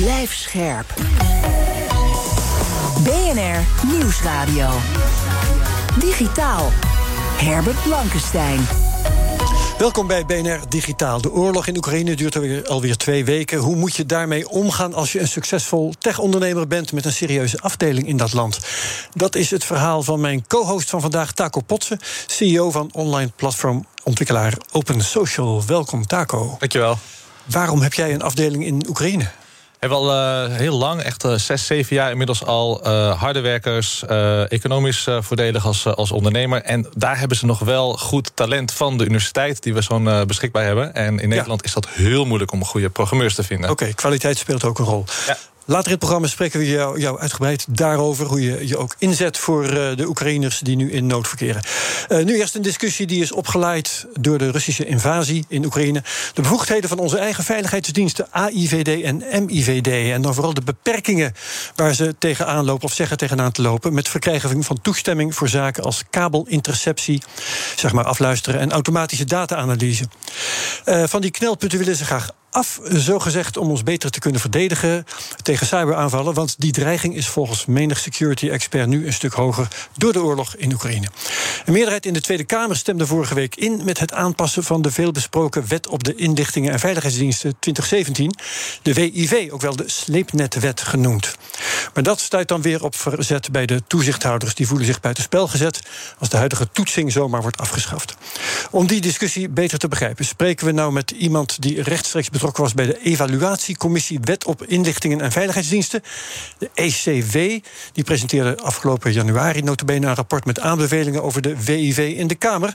Blijf scherp. BNR Nieuwsradio. Digitaal. Herbert Blankenstein. Welkom bij BNR Digitaal. De oorlog in Oekraïne duurt alweer, twee weken. Hoe moet je daarmee omgaan als je een succesvol tech-ondernemer bent met een serieuze afdeling in dat land? Dat is het verhaal van mijn co-host van vandaag, Taco Potsen, CEO van online platformontwikkelaar Open Social. Welkom, Taco. Dankjewel. Waarom heb jij een afdeling in Oekraïne? Hebben al uh, heel lang, echt uh, zes, zeven jaar inmiddels al, uh, harde werkers, economisch voordelig als, als ondernemer. En daar hebben ze nog wel goed talent van de universiteit die we zo'n beschikbaar hebben. En in Nederland ja. is dat heel moeilijk om goede programmeurs te vinden. Oké, okay, kwaliteit speelt ook een rol. Ja. Later in het programma spreken we jou, uitgebreid daarover. Hoe je je ook inzet voor uh, de Oekraïners die nu in nood verkeren. Uh, nu eerst een discussie die is opgeleid door de Russische invasie in Oekraïne. De bevoegdheden van onze eigen veiligheidsdiensten AIVD en MIVD. En dan vooral de beperkingen waar ze tegenaan lopen of zeggen tegenaan te lopen. Met verkrijgen van toestemming voor zaken als kabelinterceptie, zeg maar afluisteren en automatische data-analyse. Uh, van die knelpunten willen ze graag af, zo gezegd, om ons beter te kunnen verdedigen tegen cyberaanvallen. Want die dreiging is volgens menig security-expert nu een stuk hoger door de oorlog in Oekraïne. Een meerderheid in de Tweede Kamer stemde vorige week in met het aanpassen van de veelbesproken Wet op de Inlichtingen en Veiligheidsdiensten 2017, de WIV, ook wel de sleepnetwet genoemd. Maar dat stuit dan weer op verzet bij de toezichthouders. Die voelen zich buitenspel gezet als de huidige toetsing zomaar wordt afgeschaft. Om die discussie beter te begrijpen, spreken we nou met iemand die rechtstreeks betrokken was bij de evaluatiecommissie Wet op Inlichtingen en Veiligheidsdiensten, de ECW. Die presenteerde afgelopen januari notabene een rapport met aanbevelingen over de WIV in de Kamer.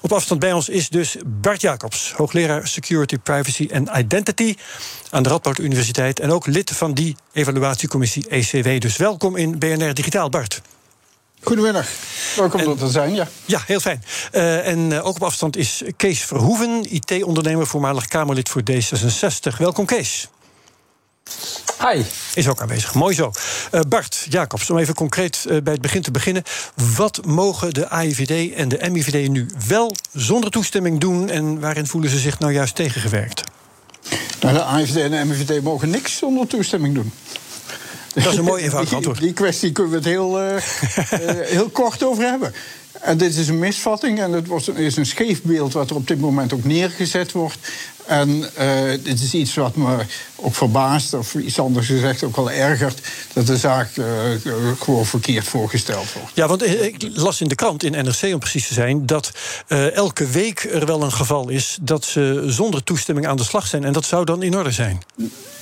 Op afstand bij ons is dus Bart Jacobs, hoogleraar Security, Privacy en Identity aan de Radboud Universiteit en ook lid van die evaluatiecommissie ECW. Dus welkom in BNR Digitaal, Bart. Goedemiddag. Welkom en, te zijn, ja. Ja, heel fijn. Uh, en uh, ook op afstand is Kees Verhoeven, IT-ondernemer, voormalig Kamerlid voor D66. Welkom, Kees. Hi. Is ook aanwezig. Mooi zo. Uh, Bart Jacobs, om even concreet bij het begin te beginnen. Wat mogen de AIVD en de MIVD nu wel zonder toestemming doen... en waarin voelen ze zich nou juist tegengewerkt? Nou, de AIVD en de MIVD mogen niks zonder toestemming doen. Dat is een mooi eenvoudig antwoord. Die, die kwestie kunnen we het heel, uh, uh, heel kort over hebben. En dit is een misvatting en het was, is een scheef beeld wat er op dit moment ook neergezet wordt. En uh, dit is iets wat me ook verbaast, of iets anders gezegd ook wel ergert, dat de zaak uh, gewoon verkeerd voorgesteld wordt. Ja, want ik las in de krant, in NRC om precies te zijn, dat uh, elke week er wel een geval is dat ze zonder toestemming aan de slag zijn. En dat zou dan in orde zijn.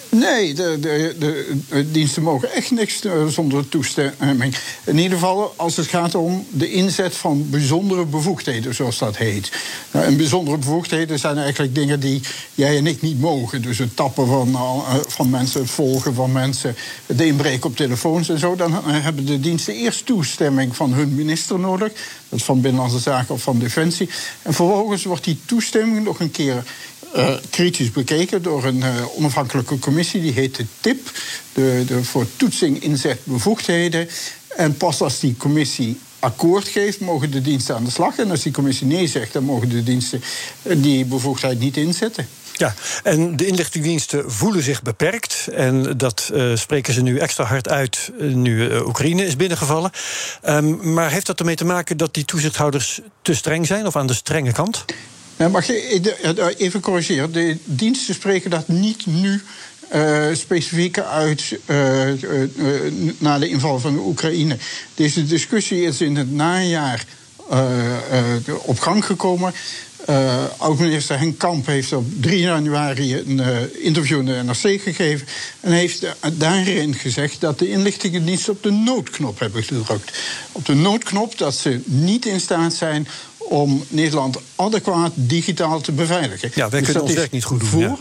Nee, de, de, de, diensten mogen echt niks zonder toestemming. In ieder geval als het gaat om de inzet van bijzondere bevoegdheden, zoals dat heet. Nou, en bijzondere bevoegdheden zijn eigenlijk dingen die jij en ik niet mogen. Dus het tappen van, van mensen, het volgen van mensen, het inbreken op telefoons en zo. Dan hebben de diensten eerst toestemming van hun minister nodig. Dat is van Binnenlandse Zaken of van Defensie. En vervolgens wordt die toestemming nog een keer uh, kritisch bekeken door een uh, onafhankelijke commissie, die heet de TIP, de, de voor toetsing inzet bevoegdheden. En pas als die commissie akkoord geeft, mogen de diensten aan de slag. En als die commissie nee zegt, dan mogen de diensten die bevoegdheid niet inzetten. Ja, en de inlichtingendiensten voelen zich beperkt. En dat spreken ze nu extra hard uit nu Oekraïne is binnengevallen. Um, maar heeft dat ermee te maken dat die toezichthouders te streng zijn of aan de strenge kant? Mag je even corrigeren? De diensten spreken dat niet nu uh, specifiek uit na de inval van de Oekraïne. Deze discussie is in het najaar op gang gekomen. Uh, Oud-minister Henk Kamp heeft op 3 januari een interview in de NRC gegeven. En heeft daarin gezegd dat de inlichtingendiensten op de noodknop hebben gedrukt. Op de noodknop dat ze niet in staat zijn om Nederland adequaat digitaal te beveiligen. Ja, wij dus kunnen ons werk niet goed doen. Voor, ja.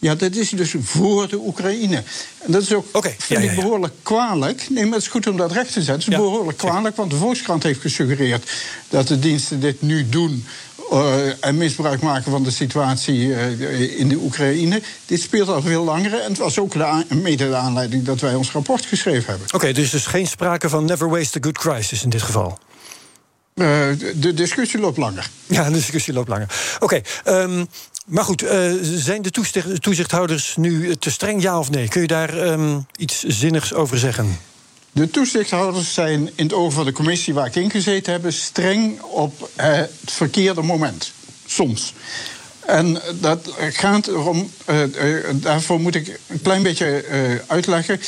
Ja, dat is dus voor de Oekraïne. En dat is ook, okay, vind ja, ik, behoorlijk kwalijk. Nee, maar het is goed om dat recht te zetten. Het is behoorlijk kwalijk, want de Volkskrant heeft gesuggereerd... dat de diensten dit nu doen uh, en misbruik maken van de situatie uh, in de Oekraïne. Dit speelt al veel langer. En het was ook de mede de aanleiding dat wij ons rapport geschreven hebben. Oké, okay, dus dus geen sprake van never waste a good crisis in dit geval? Uh, de discussie loopt langer. Ja, de discussie loopt langer. Oké, okay, um, maar goed, uh, zijn de toezicht, toezichthouders nu te streng, ja of nee? Kun je daar um, iets zinnigs over zeggen? De toezichthouders zijn in het oog van de commissie waar ik in gezeten heb, streng op uh, het verkeerde moment. Soms. En dat gaat erom, daarvoor moet ik een klein beetje uitleggen.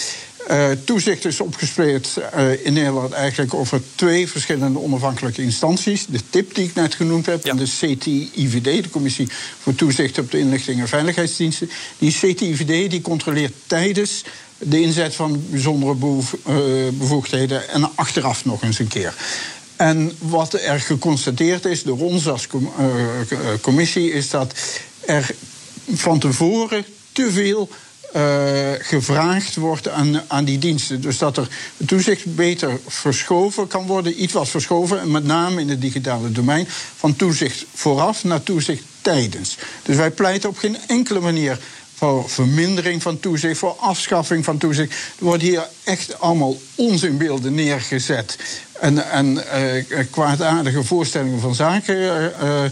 Uh, toezicht is opgesplitst uh, in Nederland eigenlijk over twee verschillende onafhankelijke instanties. De TIP die ik net genoemd heb ja. en de CTIVD, de Commissie voor Toezicht op de Inlichting en Veiligheidsdiensten. Die CTIVD die controleert tijdens de inzet van bijzondere uh, bevoegdheden en achteraf nog eens een keer. En wat er geconstateerd is door ons als com commissie is dat er van tevoren te veel uh, gevraagd wordt aan, aan die diensten. Dus dat er toezicht beter verschoven kan worden, iets wat verschoven, en met name in het digitale domein, van toezicht vooraf naar toezicht tijdens. Dus wij pleiten op geen enkele manier voor vermindering van toezicht, voor afschaffing van toezicht. Er worden hier echt allemaal onzinbeelden neergezet. En, en uh, kwaadaardige voorstellingen van zaken uh,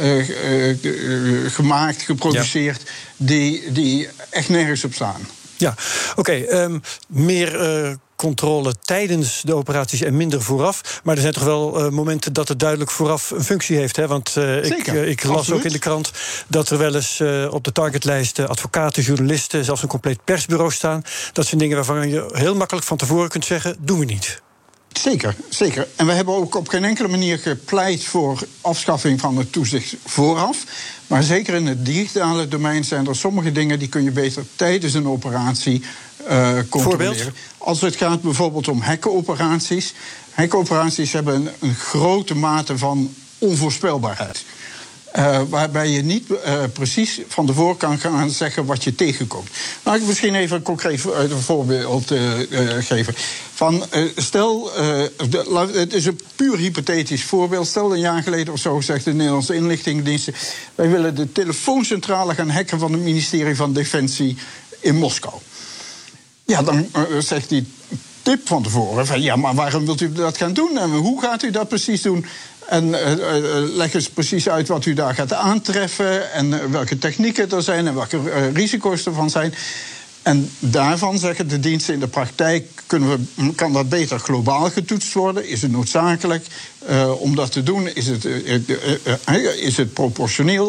uh, gemaakt, geproduceerd, ja. Die, die echt nergens op staan. Ja, oké. Okay, um, meer controle tijdens de operaties en minder vooraf. Maar er zijn toch wel uh, momenten dat het duidelijk vooraf een functie heeft. Hè? Want uh, ik, ik, las Absoluut. ook in de krant dat er wel eens op de targetlijst advocaten, journalisten, zelfs een compleet persbureau staan. Dat zijn dingen waarvan je heel makkelijk van tevoren kunt zeggen: doen we niet. Zeker, zeker. En we hebben ook op geen enkele manier gepleit voor afschaffing van het toezicht vooraf. Maar zeker in het digitale domein zijn er sommige dingen die kun je beter tijdens een operatie uh, controleren. Voorbeeld? Als het gaat bijvoorbeeld om hackenoperaties. Hackenoperaties hebben een, een grote mate van onvoorspelbaarheid. Uh, waarbij je niet uh, precies van tevoren kan gaan zeggen wat je tegenkomt. Laat ik misschien even een concreet voorbeeld uh, geven. Van, stel, het is een puur hypothetisch voorbeeld. Stel een jaar geleden of zo zegt de Nederlandse inlichtingendiensten... wij willen de telefooncentrale gaan hacken van het ministerie van Defensie in Moskou. Ja, dan zegt die tip van tevoren van... ja, maar waarom wilt u dat gaan doen en hoe gaat u dat precies doen... En uh, uh, leg eens precies uit wat u daar gaat aantreffen. En welke technieken er zijn en welke risico's ervan zijn. En daarvan zeggen de diensten in de praktijk: kunnen we, kan dat beter globaal getoetst worden? Is het noodzakelijk uh, om dat te doen? Is het, uh, uh, is het proportioneel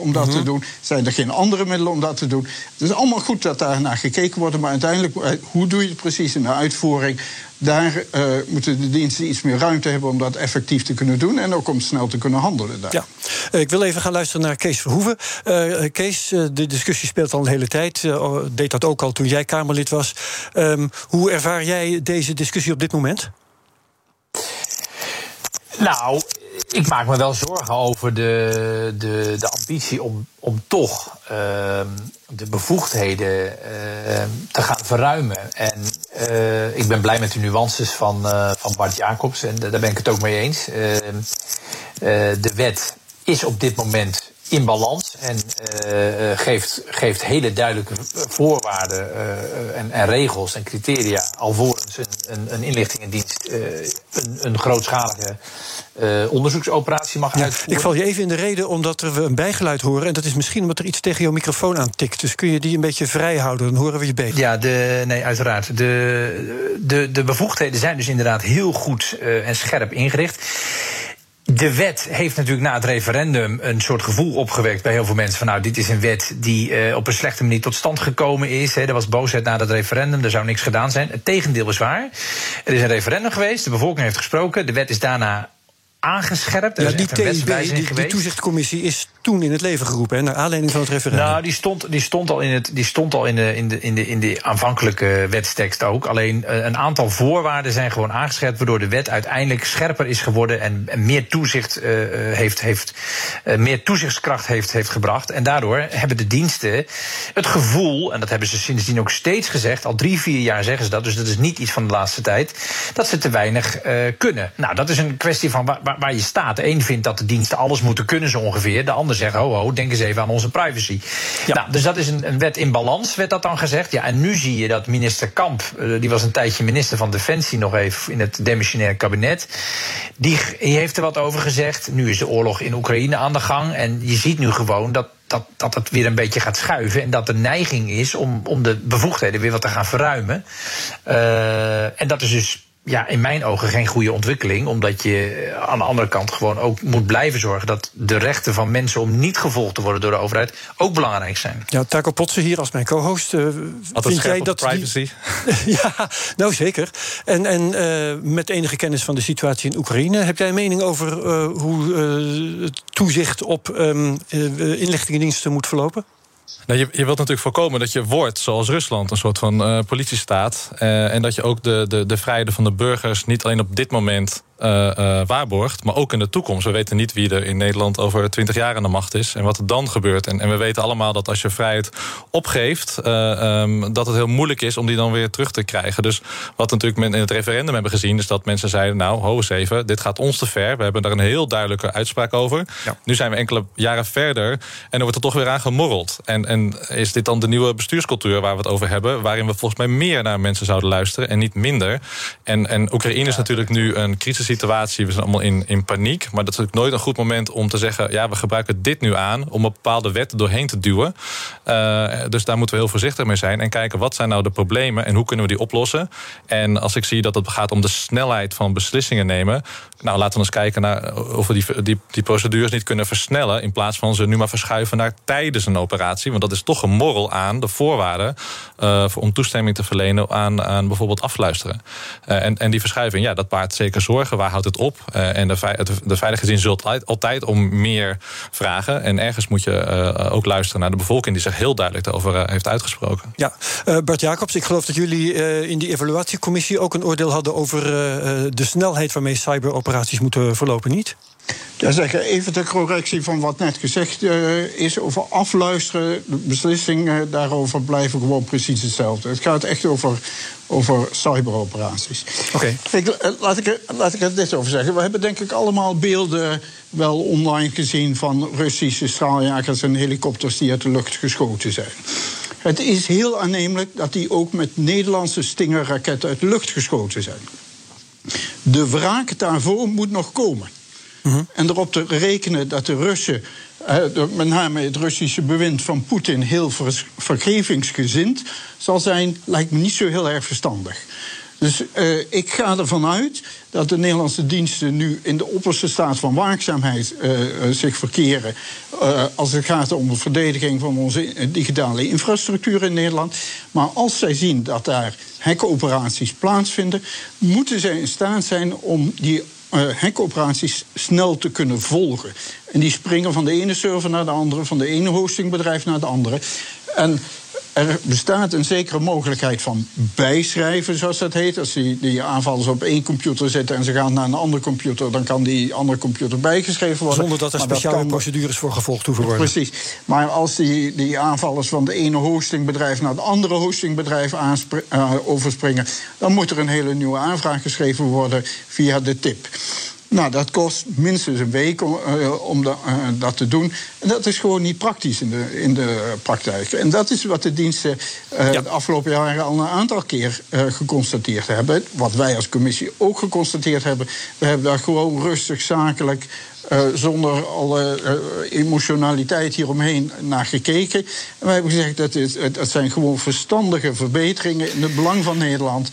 om dat te doen? Zijn er geen andere middelen om dat te doen? Het is allemaal goed dat daar naar gekeken wordt, maar uiteindelijk, hoe doe je het precies in de uitvoering? Daar uh, moeten de diensten iets meer ruimte hebben om dat effectief te kunnen doen en ook om snel te kunnen handelen. Daar. Ja. Uh, ik wil even gaan luisteren naar Kees Verhoeven. Uh, Kees, de discussie speelt al een hele tijd. deed dat ook al toen jij Kamerlid was. Um, hoe ervaar jij deze discussie op dit moment? Nou, ik maak me wel zorgen over de, de, de ambitie om, om toch uh, de bevoegdheden uh, te gaan verruimen. En uh, ik ben blij met de nuances van, van Bart Jacobs en daar ben ik het ook mee eens. Ehm, de wet is op dit moment in balans en uh, geeft, geeft hele duidelijke voorwaarden uh, en, en, regels en criteria alvorens een, een, een inlichtingendienst een, een grootschalige onderzoeksoperatie mag ja, uitvoeren. Ik val je even in de reden omdat we een bijgeluid horen en dat is misschien omdat er iets tegen jouw microfoon aantikt. Dus kun je die een beetje vrij houden, dan horen we je beter. Ja, de, nee, uiteraard. De, de, de bevoegdheden zijn dus inderdaad heel goed en scherp ingericht. De wet heeft natuurlijk na het referendum een soort gevoel opgewekt bij heel veel mensen. Van nou, dit is een wet die uh, op een slechte manier tot stand gekomen is. Hè. Er was boosheid na dat referendum, er zou niks gedaan zijn. Het tegendeel is waar. Er is een referendum geweest, de bevolking heeft gesproken. De wet is daarna aangescherpt. Er Ja, die TIB, die, die toezichtcommissie, is toen in het leven geroepen, hè, naar aanleiding van het referendum. Nou, die stond, die stond al, in, het, die stond al in, de, in, de, in, de, in de aanvankelijke wetstekst ook. Alleen eh, een aantal voorwaarden zijn gewoon aangescherpt, waardoor de wet uiteindelijk scherper is geworden en, en meer toezicht eh, eh, heeft, heeft meer toezichtskracht heeft, heeft gebracht. En daardoor hebben de diensten het gevoel, en dat hebben ze sindsdien ook steeds gezegd, al drie, vier jaar zeggen ze dat, dus dat is niet iets van de laatste tijd, dat ze te weinig kunnen. Nou, dat is een kwestie van waar, waar, waar je staat. Een vindt dat de diensten alles moeten kunnen zo ongeveer. De ander zegt, ho, ho, denk eens even aan onze privacy. Nou, dus dat is een, een wet in balans, werd dat dan gezegd. Ja, en nu zie je dat minister Kamp, eh, die was een tijdje minister van Defensie nog even in het demissionaire kabinet, die, die heeft er wat over gezegd. Nu is de oorlog in Oekraïne aan de gang. En je ziet nu gewoon dat dat, dat het weer een beetje gaat schuiven. En dat de neiging is om, om de bevoegdheden weer wat te gaan verruimen. Uh, en dat is dus ja, in mijn ogen geen goede ontwikkeling. Omdat je aan de andere kant gewoon ook moet blijven zorgen dat de rechten van mensen om niet gevolgd te worden door de overheid ook belangrijk zijn. Ja, Taco Potsen hier als mijn co-host. Uh, vind jij dat privacy? Die... ja, nou zeker. En, en uh, met enige kennis van de situatie in Oekraïne, heb jij een mening over uh, hoe het toezicht op um, inlichtingendiensten moet verlopen? Nou, je, je wilt natuurlijk voorkomen dat je wordt zoals Rusland, een soort van uh, politiestaat. Uh, en dat je ook de, de, de vrijheden van de burgers niet alleen op dit moment uh, uh, waarborgt, maar ook in de toekomst. We weten niet wie er in Nederland over twintig jaar aan de macht is en wat er dan gebeurt. En, en we weten allemaal dat als je vrijheid opgeeft, uh, um, dat het heel moeilijk is om die dan weer terug te krijgen. Dus wat natuurlijk men in het referendum hebben gezien, is dat mensen zeiden: Nou, ho eens even, dit gaat ons te ver. We hebben daar een heel duidelijke uitspraak over. Ja. Nu zijn we enkele jaren verder en er wordt er toch weer aan gemorreld. En, en is dit dan de nieuwe bestuurscultuur waar we het over hebben, waarin we volgens mij meer naar mensen zouden luisteren en niet minder? En, en Oekraïne is natuurlijk nu een crisis situatie. We zijn allemaal in, in paniek. Maar dat is natuurlijk nooit een goed moment om te zeggen... ja, we gebruiken dit nu aan om een bepaalde wet doorheen te duwen. Uh, dus daar moeten we heel voorzichtig mee zijn. En kijken, wat zijn nou de problemen en hoe kunnen we die oplossen? En als ik zie dat het gaat om de snelheid van beslissingen nemen... nou, laten we eens kijken naar of we die, die, procedures niet kunnen versnellen... in plaats van ze nu maar verschuiven naar tijdens een operatie. Want dat is toch een morrel aan de voorwaarden... Voor, om toestemming te verlenen aan, aan bijvoorbeeld afluisteren. En, en die verschuiving, ja, dat baart zeker zorgen waar houdt het op? Uh, en de, de veilige zin zult altijd om meer vragen. En ergens moet je uh, ook luisteren naar de bevolking... die zich heel duidelijk daarover uh, heeft uitgesproken. Ja, Bart Jacobs, ik geloof dat jullie in die evaluatiecommissie... ook een oordeel hadden over de snelheid waarmee cyberoperaties moeten verlopen, niet? Ja, zeg even ter correctie van wat net gezegd uh, is over afluisteren. De beslissingen daarover blijven gewoon precies hetzelfde. Het gaat echt over, over cyberoperaties. Oké. Okay. Laat, ik, laat ik er dit over zeggen. We hebben denk ik allemaal beelden wel online gezien van Russische straaljagers en helikopters die uit de lucht geschoten zijn. Het is heel aannemelijk dat die ook met Nederlandse Stinger-raketten uit de lucht geschoten zijn. De wraak daarvoor moet nog komen. -huh. En erop te rekenen dat de Russen, uh, met name het Russische bewind van Poetin, heel ver, vergevingsgezind zal zijn, lijkt me niet zo heel erg verstandig. Dus uh, ik ga ervan uit dat de Nederlandse diensten nu in de opperste staat van waakzaamheid uh, zich verkeren. Als het gaat om de verdediging van onze digitale infrastructuur in Nederland. Maar als zij zien dat daar hackoperaties plaatsvinden, moeten zij in staat zijn om die uh, hackoperaties snel te kunnen volgen. En die springen van de ene server naar de andere, van de ene hostingbedrijf naar de andere. En er bestaat een zekere mogelijkheid van bijschrijven, zoals dat heet. Als die, die aanvallers op één computer zitten en ze gaan naar een andere computer, dan kan die andere computer bijgeschreven worden. Zonder dat er maar speciale dat kan... procedures voor gevolgd hoeven worden. Precies. Maar als die, die aanvallers van de ene hostingbedrijf naar het andere hostingbedrijf uh, overspringen, dan moet er een hele nieuwe aanvraag geschreven worden via de tip. Nou, dat kost minstens een week om, uh, om uh, dat te doen. En dat is gewoon niet praktisch in de, in de praktijk. En dat is wat de diensten uh, ja. de afgelopen jaren al een aantal keer geconstateerd hebben. Wat wij als commissie ook geconstateerd hebben. We hebben daar gewoon rustig, zakelijk. Zonder alle emotionaliteit hieromheen naar gekeken. En wij hebben gezegd dat het, het zijn gewoon verstandige verbeteringen in het belang van Nederland.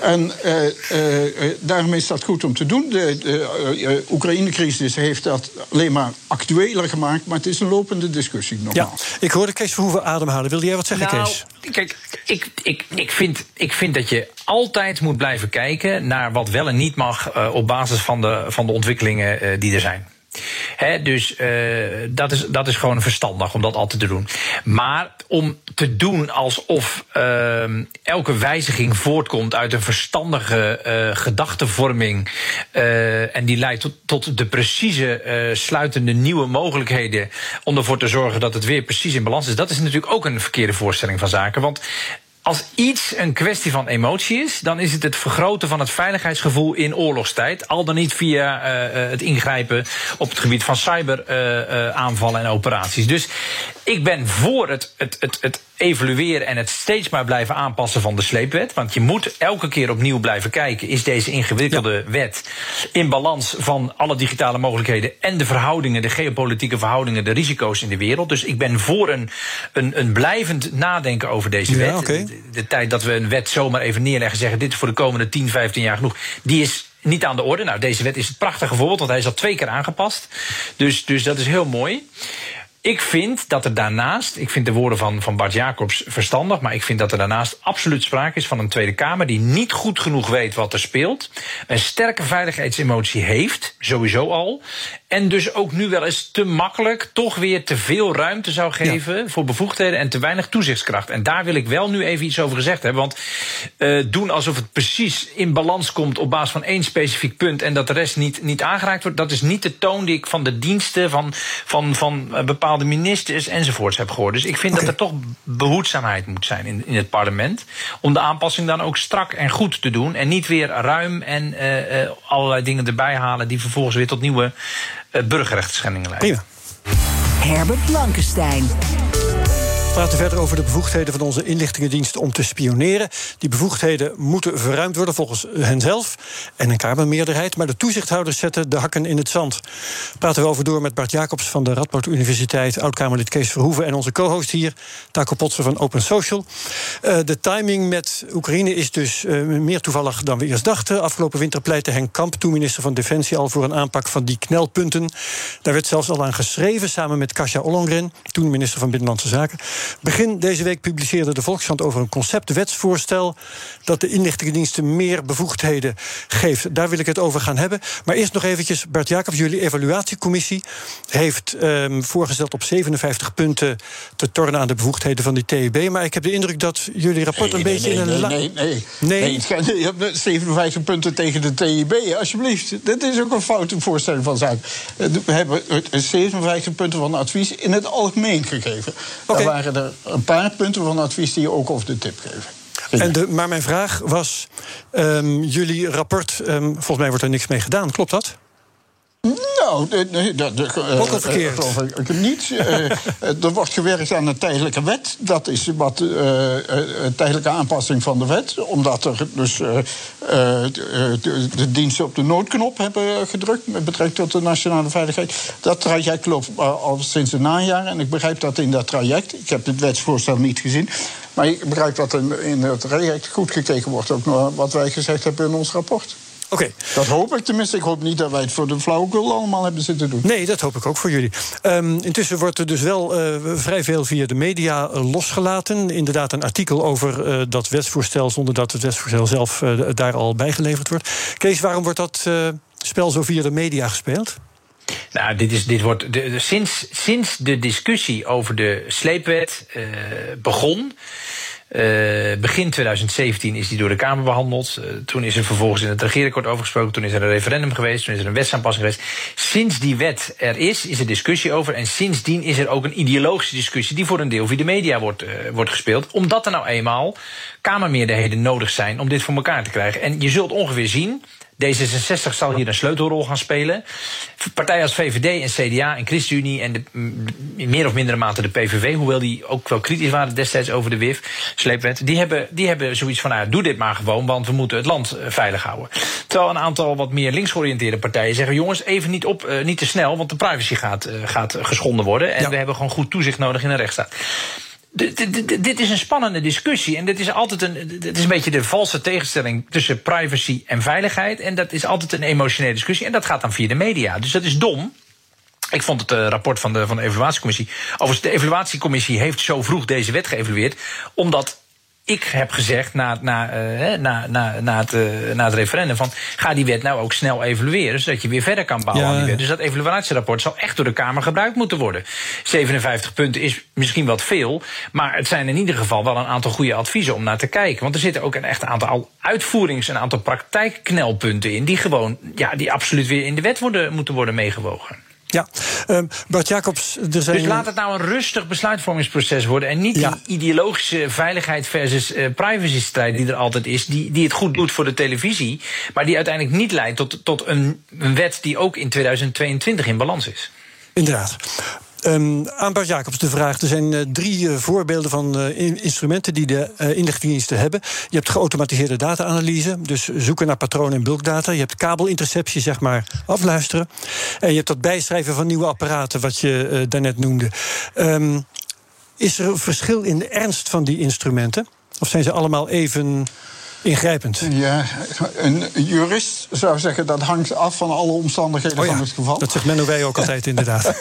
En daarmee is dat goed om te doen. De, de Oekraïne-crisis heeft dat alleen maar actueler gemaakt, maar het is een lopende discussie nogmaals. Ja, ik hoorde Kees Verhoeven ademhalen. Wilde jij wat zeggen, nou, Kees? Kijk, ik, ik, ik, vind, ik vind dat je altijd moet blijven kijken naar wat wel en niet mag uh, op basis van de, van de ontwikkelingen uh, die er zijn. Dus uh, dat, is, dat is gewoon verstandig om dat altijd te doen. Maar om te doen alsof uh, elke wijziging voortkomt uit een verstandige gedachtenvorming. en die leidt tot, tot de precieze sluitende nieuwe mogelijkheden. om ervoor te zorgen dat het weer precies in balans is. Dat is natuurlijk ook een verkeerde voorstelling van zaken. Want als iets een kwestie van emotie is, dan is het het vergroten van het veiligheidsgevoel in oorlogstijd. Al dan niet via uh, het ingrijpen op het gebied van cyberaanvallen uh, en operaties. Dus ik ben voor het, het, het, het evalueren en het steeds maar blijven aanpassen van de sleepwet. Want je moet elke keer opnieuw blijven kijken: is deze ingewikkelde wet in balans van alle digitale mogelijkheden en de verhoudingen, de geopolitieke verhoudingen, de risico's in de wereld? Dus ik ben voor een, een, een blijvend nadenken over deze Ja, wet. De, de tijd dat we een wet zomaar even neerleggen en zeggen: dit is voor de komende 10, 15 jaar genoeg, die is niet aan de orde. Nou, deze wet is het prachtige voorbeeld, want hij is al twee keer aangepast. Dus, dus dat is heel mooi. Ik vind dat er daarnaast, ik vind de woorden van, van Bart Jacobs verstandig, maar ik vind dat er daarnaast absoluut sprake is van een Tweede Kamer die niet goed genoeg weet wat er speelt, een sterke veiligheidsemotie heeft, sowieso al, en dus ook nu wel eens te makkelijk toch weer te veel ruimte zou geven voor bevoegdheden en te weinig toezichtskracht. En daar wil ik wel nu even iets over gezegd hebben, want uh, doen alsof het precies in balans komt op basis van één specifiek punt en dat de rest niet, niet aangeraakt wordt, dat is niet de toon die ik van de diensten, van, van, van uh, bepaalde ministers enzovoorts heb gehoord. Dus ik vind dat er toch behoedzaamheid moet zijn in, in het parlement. Om de aanpassing dan ook strak en goed te doen. En niet weer ruim en uh, uh, allerlei dingen erbij halen die vervolgens weer tot nieuwe burgerrechtsschendingen leiden. Prima. Herbert Blankenstein. Praten verder over de bevoegdheden van onze inlichtingendiensten om te spioneren. Die bevoegdheden moeten verruimd worden volgens hen zelf en een Kamermeerderheid. Maar de toezichthouders zetten de hakken in het zand. Praten we over door met Bart Jacobs van de Radboud Universiteit, oud-Kamerlid Kees Verhoeven en onze co-host hier, Taco Potsen van Open Social. Uh, de timing met Oekraïne is dus uh, meer toevallig dan we eerst dachten. Afgelopen winter pleitte Henk Kamp, toen minister van Defensie, al voor een aanpak van die knelpunten. Daar werd zelfs al aan geschreven samen met Kasia Ollongren, toen minister van Binnenlandse Zaken. Begin deze week publiceerde de Volkskrant over een conceptwetsvoorstel dat de inlichtingendiensten meer bevoegdheden geeft. Daar wil ik het over gaan hebben. Maar eerst nog eventjes, Bert Jacobs, jullie evaluatiecommissie heeft um, voorgesteld op 57 punten te tornen aan de bevoegdheden van die TEB. Maar ik heb de indruk dat jullie rapport Nee, een nee, beetje nee, in een... nee, nee, nee. Nee? Je hebt 57 punten tegen de TIB, alsjeblieft. Dit is ook een foute voorstelling van zaken. Eh, We hebben het 57 punten van advies in het algemeen gegeven. Oké. Er waren er een paar punten van advies die je ook over de tip geven. En de, maar mijn vraag was: ehm, jullie rapport, ehm, volgens mij wordt er niks mee gedaan, klopt dat? Nou, dat, eh, eh, geloof ik niet. Eh, er wordt gewerkt aan een tijdelijke wet. Dat is wat een tijdelijke aanpassing van de wet. Omdat er dus de, diensten op de noodknop hebben gedrukt met betrekking tot de nationale veiligheid. Dat traject loopt al sinds een najaar. En ik begrijp dat in dat traject. Ik heb het wetsvoorstel niet gezien. Maar ik begrijp dat in, in het traject goed gekeken wordt. Ook naar wat wij gezegd hebben in ons rapport. Oké. Dat hoop ik tenminste. Ik hoop niet dat wij het voor de flauwekul allemaal hebben zitten doen. Nee, dat hoop ik ook voor jullie. Ehm, intussen wordt er dus wel eh, vrij veel via de media eh, losgelaten. Inderdaad, een artikel over eh, dat wetsvoorstel zonder dat het wetsvoorstel zelf eh, daar al bijgeleverd wordt. Kees, waarom wordt dat eh, spel zo via de media gespeeld? Nou, dit, is, dit wordt. De, de- sinds, sinds de discussie over de sleepwet eh, begon. Eh, begin 2017 is die door de Kamer behandeld. Eh, toen is er vervolgens in het regeerakkoord over gesproken. Toen is er een referendum geweest. Toen is er een wetsaanpassing geweest. Sinds die wet er is, is er discussie over. En sindsdien is er ook een ideologische discussie. die voor een deel via de media wordt, eh, wordt gespeeld. Omdat er nou eenmaal Kamermeerderheden nodig zijn om dit voor elkaar te krijgen. En je zult ongeveer zien D66 zal hier een sleutelrol gaan spelen. Partijen als VVD en CDA en ChristenUnie en de, in meer of mindere mate de PVV, hoewel die ook wel kritisch waren destijds over de WIF, sleepwet, die hebben, die hebben zoiets van, nou, doe dit maar gewoon, want we moeten het land eh, veilig houden. Terwijl een aantal wat meer linksgeoriënteerde partijen zeggen, jongens, even niet op, uh, niet te snel, want de privacy gaat, uh, gaat geschonden worden en we hebben gewoon goed toezicht nodig in een rechtsstaat dit is een spannende discussie. En dit is altijd een, dit is een beetje de valse tegenstelling tussen privacy en veiligheid. En dat is altijd een emotionele discussie. En dat gaat dan via de media. Dus dat is dom. Ik vond het uh, rapport van de, van de evaluatiecommissie. Overigens, de evaluatiecommissie heeft zo vroeg deze wet geëvalueerd. Omdat ik heb gezegd na, na, uh, na, na, na, het, uh, na het referendum van ga die wet nou ook snel evalueren, zodat je weer verder kan bouwen ja. aan die wet. Dus dat evaluatierapport zal echt door de Kamer gebruikt moeten worden. 57 punten is misschien wat veel, maar het zijn in ieder geval wel een aantal goede adviezen om naar te kijken. Want er zitten ook een echt aantal uitvoerings- en aantal praktijkknelpunten in die gewoon, ja, die absoluut weer in de wet worden, moeten worden meegewogen. Ja, um, Bart Jacobs, er zijn... Dus laat het nou een rustig besluitvormingsproces worden... en niet ja. die ideologische veiligheid versus uh, privacy-strijd die er altijd is... Die, die het goed doet voor de televisie... maar die uiteindelijk niet leidt tot, tot een, een wet die ook in 2022 in balans is. Inderdaad. Um, aan Bart Jacobs de vraag. Er zijn uh, drie uh, voorbeelden van in instrumenten die de inlichtingendiensten hebben. Je hebt geautomatiseerde data-analyse, dus zoeken naar patronen in bulkdata. Je hebt kabelinterceptie, zeg maar, afluisteren. En je hebt dat bijschrijven van nieuwe apparaten, wat je daarnet noemde. Um, is er een verschil in de ernst van die instrumenten? Of zijn ze allemaal even ingrijpend. Ja, een jurist zou zeggen dat hangt af van alle omstandigheden oh ja, van het geval. Dat zegt Menno Wij ook altijd, inderdaad.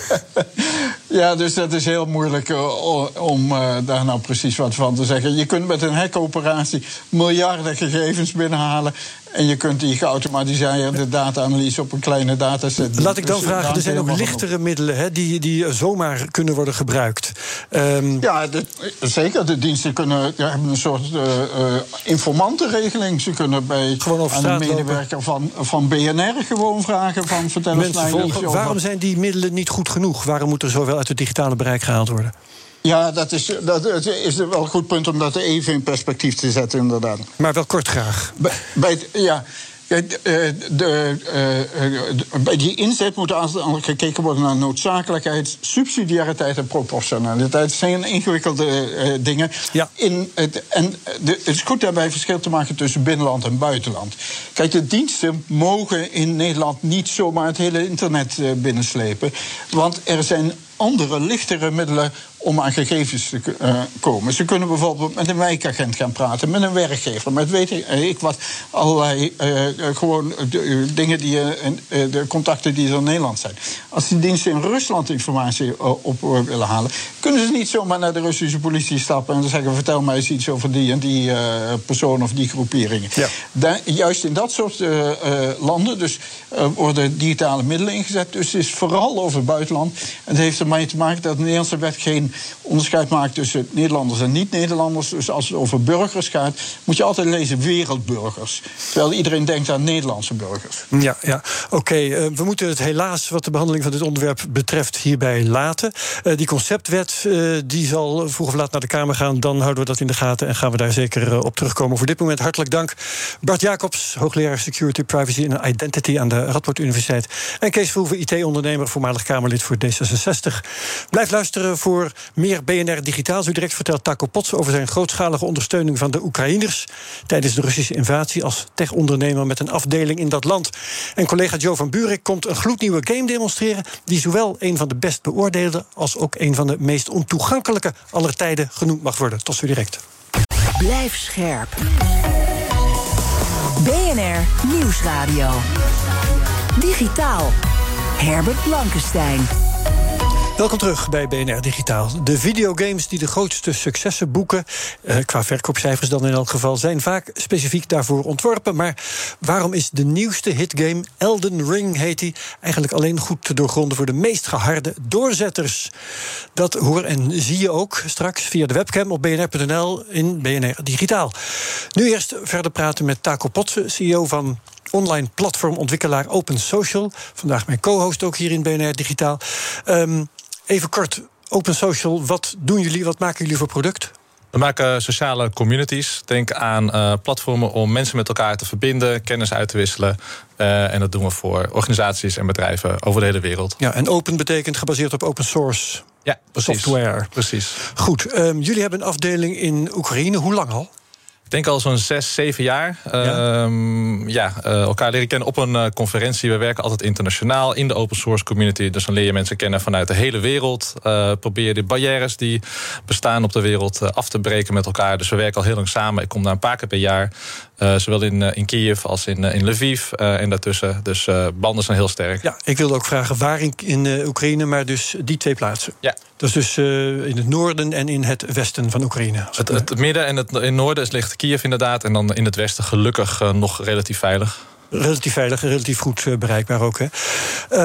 ja, dus dat is heel moeilijk uh, om uh, daar nou precies wat van te zeggen. Je kunt met een hackoperatie miljarden gegevens binnenhalen. En je kunt die geautomatiseerde data-analyse op een kleine dataset Laat ik dan dus vragen, er zijn ook lichtere middelen hè, die, die zomaar kunnen worden gebruikt. Um... Ja, de, zeker. De diensten kunnen, ja, hebben een soort uh, informantenregeling. Ze kunnen bij aan een medewerker van, van BNR gewoon vragen van vertel eens Mensen volgen. Waarom zijn die middelen niet goed genoeg? Waarom moet er zoveel uit het digitale bereik gehaald worden? Ja, dat is, dat is wel een goed punt om dat even in perspectief te zetten, inderdaad. Maar wel kort graag. Bij, bij ja. De, de, de, bij die inzet moet gekeken worden naar noodzakelijkheid, subsidiariteit en proportionaliteit. Dat zijn ingewikkelde uh, dingen. Ja. In het, en het is goed daarbij verschil te maken tussen binnenland en buitenland. Kijk, de diensten mogen in Nederland niet zomaar het hele internet uh, binnenslepen. Want er zijn andere, lichtere middelen om aan gegevens te uh, komen. Ze kunnen bijvoorbeeld met een wijkagent gaan praten, met een werkgever, met weet ik, ik wat, allerlei uh, gewoon de, dingen die uh, de contacten die er in Nederland zijn. Als die diensten in Rusland informatie op willen halen, kunnen ze niet zomaar naar de Russische politie stappen en zeggen: vertel mij eens iets over die en die persoon of die groeperingen. Ja. Daar, juist in dat soort landen dus, worden digitale middelen ingezet. Dus het is vooral over het buitenland. En het heeft ermee te maken dat de Nederlandse wet geen onderscheid maakt tussen Nederlanders en niet-Nederlanders. Dus als het over burgers gaat, moet je altijd lezen wereldburgers. Terwijl iedereen denkt aan Nederlandse burgers. Ja, ja. oké. Uh, we moeten het helaas, wat de behandeling van dit onderwerp betreft, hierbij laten. Uh, die conceptwet uh, die zal vroeg of laat naar de Kamer gaan. Dan houden we dat in de gaten en gaan we daar zeker op terugkomen. Voor dit moment hartelijk dank. Bart Jacobs, hoogleraar Security, Privacy en Identity aan de Radboud Universiteit. En Kees Verhoeven, IT-ondernemer, voormalig Kamerlid voor D66. Blijf luisteren voor meer BNR Digitaal. Zo direct vertelt Taco Pots over zijn grootschalige ondersteuning van de Oekraïners tijdens de Russische invasie als tech-ondernemer met een afdeling in dat land. En collega Joe van Buurik komt een gloednieuwe game demonstreren die zowel een van de best beoordeelde als ook een van de meest ontoegankelijke aller tijden genoemd mag worden. Tot zo direct. Blijf scherp. BNR Nieuwsradio. Digitaal. Herbert Blankenstein. Welkom terug bij BNR Digitaal. De videogames die de grootste successen boeken, eh, qua verkoopcijfers dan in elk geval, zijn vaak specifiek daarvoor ontworpen. Maar waarom is de nieuwste hitgame, Elden Ring heet die, eigenlijk alleen goed te doorgronden voor de meest geharde doorzetters? Dat hoor en zie je ook straks via de webcam op bnr.nl in BNR Digitaal. Nu eerst verder praten met Taco Potsen, CEO van online platformontwikkelaar Open Social. Vandaag mijn co-host ook hier in BNR Digitaal. Um, Even kort, Open Social, wat doen jullie, wat maken jullie voor product? We maken sociale communities. Denk aan uh, platformen om mensen met elkaar te verbinden, kennis uit te wisselen. Uh, en dat doen we voor organisaties en bedrijven over de hele wereld. Ja, en open betekent gebaseerd op open source ja, precies. software. Precies. Goed, um, jullie hebben een afdeling in Oekraïne. Hoe lang al? Denk al zo'n zes, zeven jaar. Ja, uh, ja uh, elkaar leren kennen op een uh, conferentie. We werken altijd internationaal in de open source community. Dus dan leer je mensen kennen vanuit de hele wereld. Uh, probeer je de barrières die bestaan op de wereld af te breken met elkaar. Dus we werken al heel lang samen. Ik kom daar een paar keer per jaar. Zowel in, in Kiev als in, in Lviv en daartussen. Dus banden zijn heel sterk. Ja, ik wilde ook vragen waar in, in Oekraïne, maar dus die twee plaatsen. Ja. Dat is dus in het noorden en in het westen van Oekraïne. Het, het, midden en het, in het noorden ligt Kiev inderdaad. En dan in het westen gelukkig nog relatief veilig. Relatief veilig relatief goed bereikbaar ook. Hè.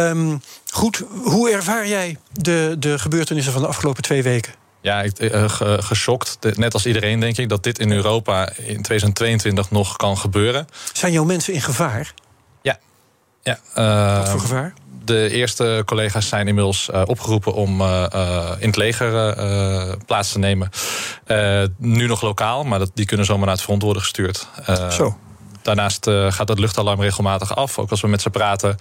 Um, goed, hoe ervaar jij de, de gebeurtenissen van de afgelopen twee weken? Ja, ik, uh, geschokt. Net als iedereen denk ik dat dit in Europa in 2022 nog kan gebeuren. Zijn jouw mensen in gevaar? Ja. ja Wat voor gevaar? de eerste collega's zijn inmiddels uh, opgeroepen om uh, uh, in het leger plaats te nemen. nu nog lokaal, maar dat, die kunnen zomaar naar het front worden gestuurd. Zo. Daarnaast gaat het luchtalarm regelmatig af, ook als we met ze praten.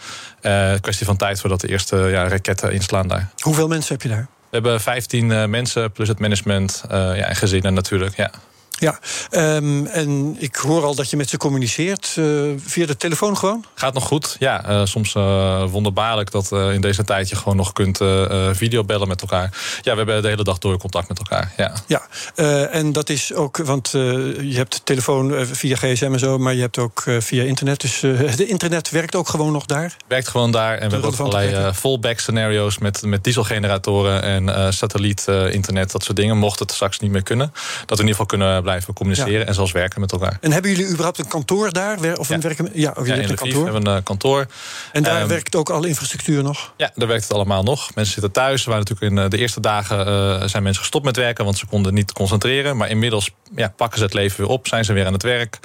kwestie van tijd voordat de eerste ja, raketten inslaan daar. Hoeveel mensen heb je daar? We hebben 15 mensen, plus het management ja, en gezinnen natuurlijk. Ja. Ja, um, en ik hoor al dat je met ze communiceert uh, via de telefoon gewoon? Gaat nog goed, ja. Uh, soms uh, wonderbaarlijk dat in deze tijd je gewoon nog kunt videobellen met elkaar. Ja, we hebben de hele dag door contact met elkaar, ja. Ja, en dat is ook, want je hebt telefoon via gsm en zo... maar je hebt ook via internet. Dus het internet werkt ook gewoon nog daar? Werkt gewoon daar en we hebben ook allerlei fallback scenario's... met, met dieselgeneratoren en satelliet-internet, dat soort dingen. Mocht het straks niet meer kunnen. Dat we in ieder geval kunnen blijven communiceren ja. en zelfs werken met elkaar. En hebben jullie überhaupt een kantoor daar? Of ja. een werken? Ja, of ja, in een kantoor. hebben we een uh, kantoor. En daar um, werkt ook alle infrastructuur nog? Ja, daar werkt het allemaal nog. Mensen zitten thuis. Waren natuurlijk in de eerste dagen uh, zijn mensen gestopt met werken, want ze konden niet concentreren. Maar inmiddels ja, pakken ze het leven weer op, zijn ze weer aan het werk.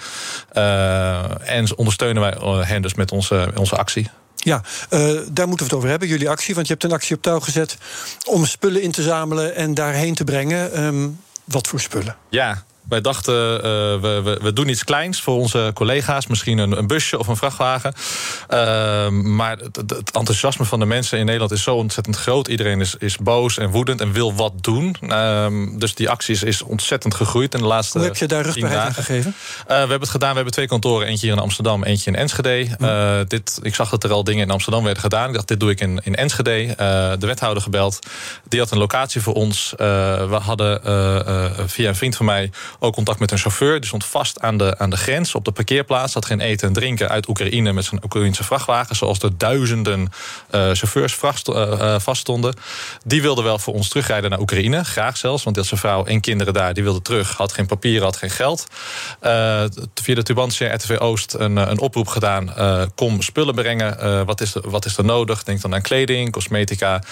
Uh, en ondersteunen wij hen dus met onze, onze actie. Ja, uh, daar moeten we het over hebben, jullie actie. Want je hebt een actie op touw gezet om spullen in te zamelen en daarheen te brengen. Um, wat voor spullen? Ja, wij dachten, uh, we, we, we, doen iets kleins voor onze collega's. Misschien een, een busje of een vrachtwagen. Uh, maar het, het, enthousiasme van de mensen in Nederland is zo ontzettend groot. Iedereen is, is boos en woedend en wil wat doen. Uh, dus die actie is, is, ontzettend gegroeid in de laatste Hoe heb je daar rugbaarheid aan gegeven? Eh, we hebben het gedaan. We hebben twee kantoren. Eentje hier in Amsterdam, eentje in Enschede. Hm. dit, ik zag dat er al dingen in Amsterdam werden gedaan. Ik dacht, dit doe ik in, in Enschede. de wethouder gebeld. Die had een locatie voor ons. we hadden via een vriend van mij ook contact met een chauffeur. Die stond vast aan de, aan de grens op de parkeerplaats. Had geen eten en drinken uit Oekraïne met zijn Oekraïnse vrachtwagen. Zoals er duizenden uh, chauffeurs uh, vaststonden. Die wilde wel voor ons terugrijden naar Oekraïne. Graag zelfs, want had zijn vrouw en kinderen daar. Die wilde terug. Had geen papieren, had geen geld. Via de Tubantia RTV Oost een, een oproep gedaan. kom spullen brengen. wat, is wat is er nodig? Denk dan aan kleding, cosmetica,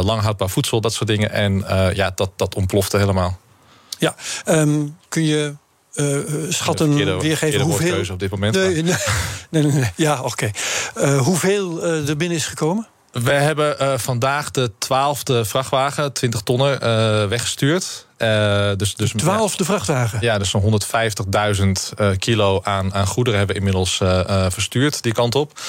lang houdbaar voedsel, dat soort dingen. En ja, dat, dat ontplofte helemaal. Ja, um, kun je uh, schatten, verkeerde, weergeven hoeveel... op dit moment. Nee, nee, nee. Ja, oké. Okay. Uh, hoeveel uh, er binnen is gekomen? We hebben vandaag de twaalfde vrachtwagen, 20 tonnen, weggestuurd. Uh, dus, dus, de twaalfde vrachtwagen? Ja, dus zo'n 150.000 uh, kilo aan, aan goederen hebben we inmiddels uh, verstuurd die kant op.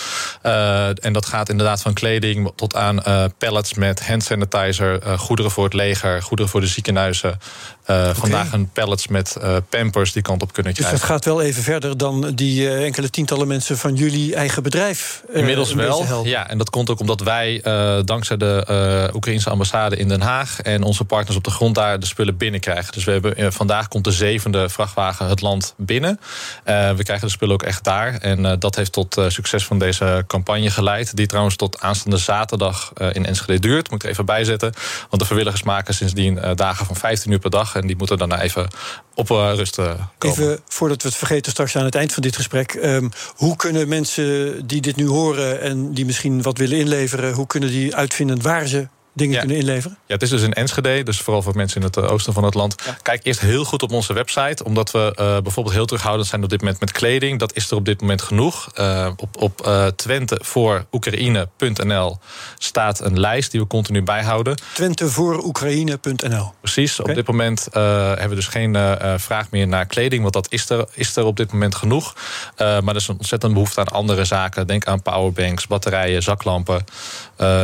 en dat gaat inderdaad van kleding tot aan pallets met hand sanitizer, goederen voor het leger, goederen voor de ziekenhuizen. Okay. Vandaag een pallets met pampers die kant op kunnen krijgen. Dus dat gaat wel even verder dan die enkele tientallen mensen van jullie eigen bedrijf. Inmiddels wel, ja. En dat komt ook omdat wij dankzij de Oekraïnse ambassade in Den Haag en onze partners op de grond daar de spullen Dus we hebben, uh, vandaag komt de zevende vrachtwagen het land binnen. Uh, we krijgen de spullen ook echt daar. En uh, dat heeft tot succes van deze campagne geleid. Die trouwens tot aanstaande zaterdag in Enschede duurt. Moet ik er even bijzetten. Want de vrijwilligers maken sindsdien dagen van 15 uur per dag. En die moeten daarna even op rust komen. Even voordat we het vergeten straks aan het eind van dit gesprek. Um, hoe kunnen mensen die dit nu horen en die misschien wat willen inleveren... hoe kunnen die uitvinden waar ze dingen kunnen inleveren? Ja, het is dus in Enschede, dus vooral voor mensen in het eh, oosten van het land. Kijk eerst heel goed op onze website, omdat we uh, bijvoorbeeld heel terughoudend zijn op dit moment met kleding. Dat is er op dit moment genoeg. Uh, op op uh, Twente voor Oekraïne.nl staat een lijst die we continu bijhouden. Twente voor Oekraïne.nl. Precies. Okay. Op dit moment hebben we dus geen vraag meer naar kleding, want dat is er, is er op dit moment genoeg. maar er is een ontzettend behoefte aan andere zaken. Denk aan powerbanks, batterijen, zaklampen,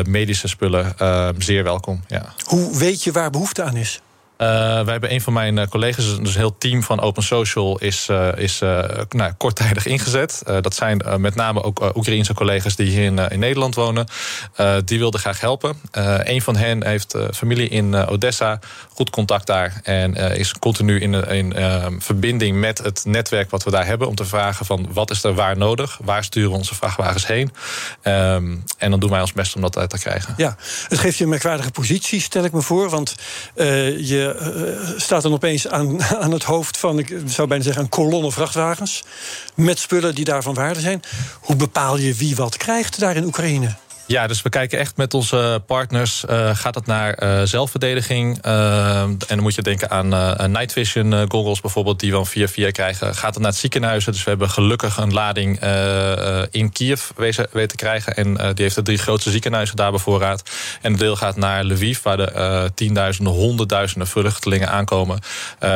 medische spullen zeer welkom. Ja. Hoe weet je waar behoefte aan is? Uh, wij hebben een van mijn uh, collega's, dus een heel team van Open Social, is, uh, is nou, korttijdig ingezet. dat zijn met name ook Oekraïense collega's die hier in, in Nederland wonen. die wilden graag helpen. een van hen heeft familie in Odessa, goed contact daar. En is continu in, in verbinding met het netwerk wat we daar hebben. Om te vragen van wat is er waar nodig? Waar sturen we onze vrachtwagens heen? Um, en dan doen wij ons best om dat uit te krijgen. Ja, het geeft je een merkwaardige positie, stel ik me voor. Want je uh, staat dan opeens aan, aan het hoofd van, ik zou bijna zeggen, een kolonne vrachtwagens. Met spullen die daarvan waarde zijn. Hoe bepaal je wie wat krijgt daar in Oekraïne? Ja, dus we kijken echt met onze partners. Uh, gaat het naar uh, zelfverdediging? Uh, en dan moet je denken aan night vision goggles bijvoorbeeld, die we via via krijgen. Gaat het naar het ziekenhuizen? Dus we hebben gelukkig een lading in Kiev weten te krijgen. En die heeft de drie grootste ziekenhuizen daar bevoorraad. En een deel gaat naar Lviv, waar de tienduizenden, honderdduizenden vluchtelingen aankomen.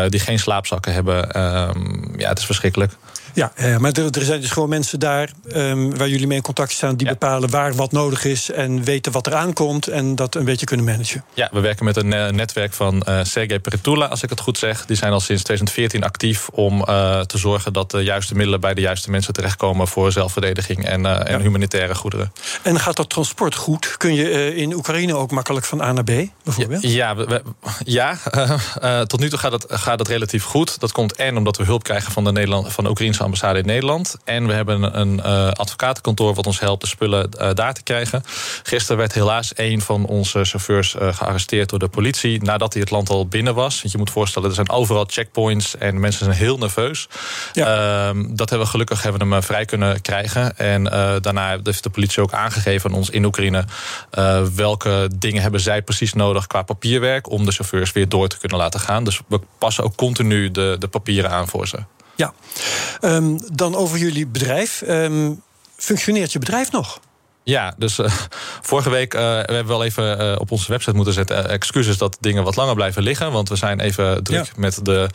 die geen slaapzakken hebben. Ehm, ja, het is verschrikkelijk. Ja, eh, maar er, er, zijn dus gewoon mensen daar um, waar jullie mee in contact staan, die ja. bepalen waar wat nodig is en weten wat er aankomt en dat een beetje kunnen managen. Ja, we werken met een uh, netwerk van uh, Sergej Peretula, als ik het goed zeg. Die zijn al sinds 2014 actief om te zorgen dat de juiste middelen bij de juiste mensen terechtkomen voor zelfverdediging en, ja. humanitaire goederen. En gaat dat transport goed? Kun je in Oekraïne ook makkelijk van A naar B, bijvoorbeeld? Ja, we, ja tot nu toe gaat het, gaat het relatief goed. Dat komt en omdat we hulp krijgen van de, Nederland, van de Oekraïnse ambassade in Nederland. En we hebben een uh, advocatenkantoor wat ons helpt de spullen uh, daar te krijgen. Gisteren werd helaas een van onze chauffeurs uh, gearresteerd door de politie. nadat hij het land al binnen was. Want je moet voorstellen, er zijn overal checkpoints en mensen zijn heel nerveus. Ja. Uh, dat hebben we gelukkig hebben we hem vrij kunnen krijgen. En daarna heeft de politie ook aangegeven aan ons in Oekraïne. welke dingen hebben zij precies nodig qua papierwerk. om de chauffeurs weer door te kunnen laten gaan. Dus we passen ook continu de, de papieren aan voor ze. Ja, um, dan over jullie bedrijf. Um, functioneert je bedrijf nog? Ja, dus uh, vorige week uh, we hebben wel even uh, op onze website moeten zetten. excuses dat dingen wat langer blijven liggen. Want we zijn even druk ja. met de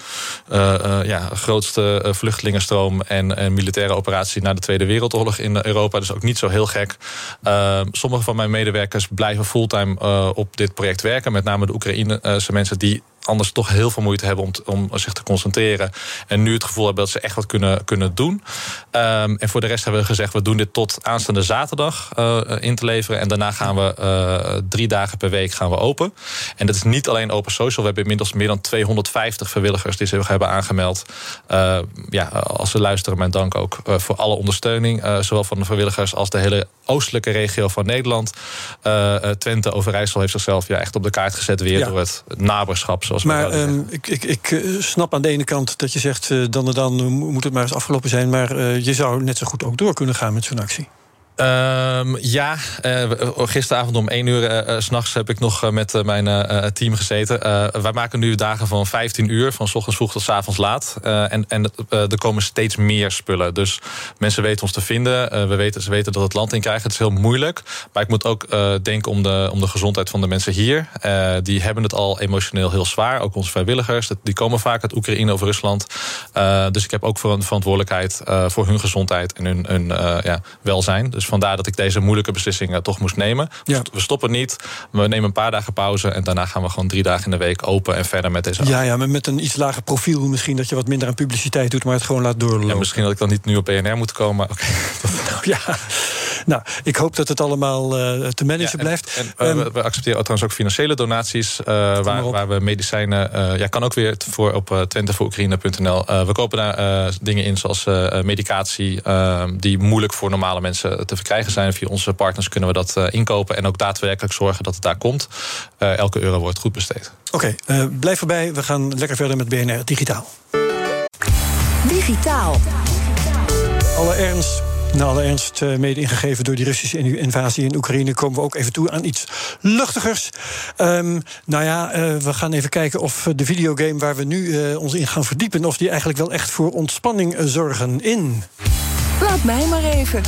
ja, grootste vluchtelingenstroom en, en, militaire operatie na de Tweede Wereldoorlog in Europa. Dus ook niet zo heel gek. Ehm, sommige van mijn medewerkers blijven fulltime op dit project werken. Met name de Oekraïnse mensen die anders toch heel veel moeite hebben om, om zich te concentreren. En nu het gevoel hebben dat ze echt wat kunnen, kunnen doen. Um, en voor de rest hebben we gezegd, we doen dit tot aanstaande zaterdag uh, in te leveren. En daarna gaan we uh, drie dagen per week gaan we open. En dat is niet alleen Open Social. We hebben inmiddels meer dan 250 vrijwilligers die zich hebben aangemeld. Uh, ja, als ze luisteren, mijn dank ook voor alle ondersteuning. zowel van de vrijwilligers als de hele oostelijke regio van Nederland. Twente, Overijssel heeft zichzelf ja, echt op de kaart gezet weer ja. door het naberschap maar um, ik, ik, ik eh, snap aan de ene kant dat je zegt... Uh, dan en dan moet het maar eens afgelopen zijn... maar uh, je zou net zo goed ook door kunnen gaan met zo'n actie. Um, ja, uh, gisteravond om 1 uur uh, uh, s'nachts heb ik nog met mijn team gezeten. wij maken nu dagen van 15 uur, van s ochtends vroeg tot s avonds laat. en en er komen steeds meer spullen. Dus mensen weten ons te vinden. we weten, ze weten dat het land in krijgen. Het is heel moeilijk. Maar ik moet ook denken om de, om de gezondheid van de mensen hier. die hebben het al emotioneel heel zwaar. Ook onze vrijwilligers. Die komen vaak uit Oekraïne of Rusland. dus ik heb ook voor een verantwoordelijkheid voor hun gezondheid en hun, hun ja, welzijn. Dus vandaar dat ik deze moeilijke beslissingen toch moest nemen. Ja. We stoppen niet. We nemen een paar dagen pauze. En daarna gaan we gewoon drie dagen in de week open en verder met deze. Ja, ja, maar met een iets lager profiel misschien. Dat je wat minder aan publiciteit doet, maar het gewoon laat doorlopen. Ja, misschien dat ik dan niet nu op BNR moet komen. Okay. ja. Nou, ik hoop dat het allemaal uh, te managen ja, blijft. En, um, we accepteren trouwens ook financiële donaties. Uh, waar, waar, we medicijnen. Uh, ja, kan ook weer voor op uh, twentevooroekraïne.nl. we kopen daar dingen in, zoals medicatie. Ehm, die moeilijk voor normale mensen te verkrijgen zijn. Via onze partners kunnen we dat inkopen. En ook daadwerkelijk zorgen dat het daar komt. elke euro wordt goed besteed. Oké, okay, blijf erbij. We gaan lekker verder met BNR Digitaal. Digitaal. Alle ernst Na alle ernst, uh, mede ingegeven door die Russische invasie in Oekraïne, komen we ook even toe aan iets luchtigers. Um, nou ja, uh, we gaan even kijken of de videogame waar we nu uh, ons in gaan verdiepen, of die eigenlijk wel echt voor ontspanning zorgen in. Laat mij maar even.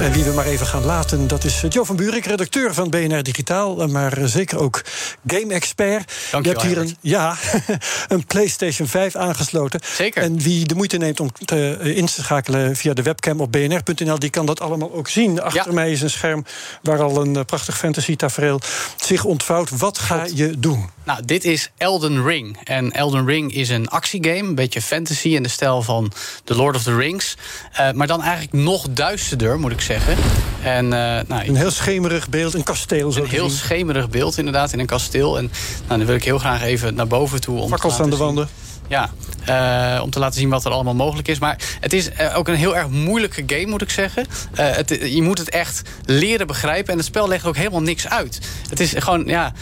En wie we maar even gaan laten, dat is Jo van Buurik, redacteur van BNR Digitaal, maar zeker ook game-expert. Dank je, hebt hier een, ja, een PlayStation 5 aangesloten. Zeker. En wie de moeite neemt om te, in te schakelen via de webcam op bnr.nl, die kan dat allemaal ook zien. Achter ja. mij is een scherm waar al een prachtig fantasy-tafereel zich ontvouwt. Wat ga Goed. je doen? Nou, dit is Elden Ring. En Elden Ring is een actiegame, een beetje fantasy in de stijl van The Lord of the Rings. Uh, maar dan eigenlijk nog duisterder, moet ik zeggen. En, uh, nou, een heel schemerig beeld, een kasteel. Zo een heel zien. schemerig beeld, inderdaad, in een kasteel. En nou, dan wil ik heel graag even naar boven toe. Om Fakkels aan de wanden. Ja, uh, om te laten zien wat er allemaal mogelijk is. Maar het is uh, ook een heel erg moeilijke game, moet ik zeggen. Uh, het, je moet het echt leren begrijpen. En het spel legt ook helemaal niks uit. Het is gewoon, ja...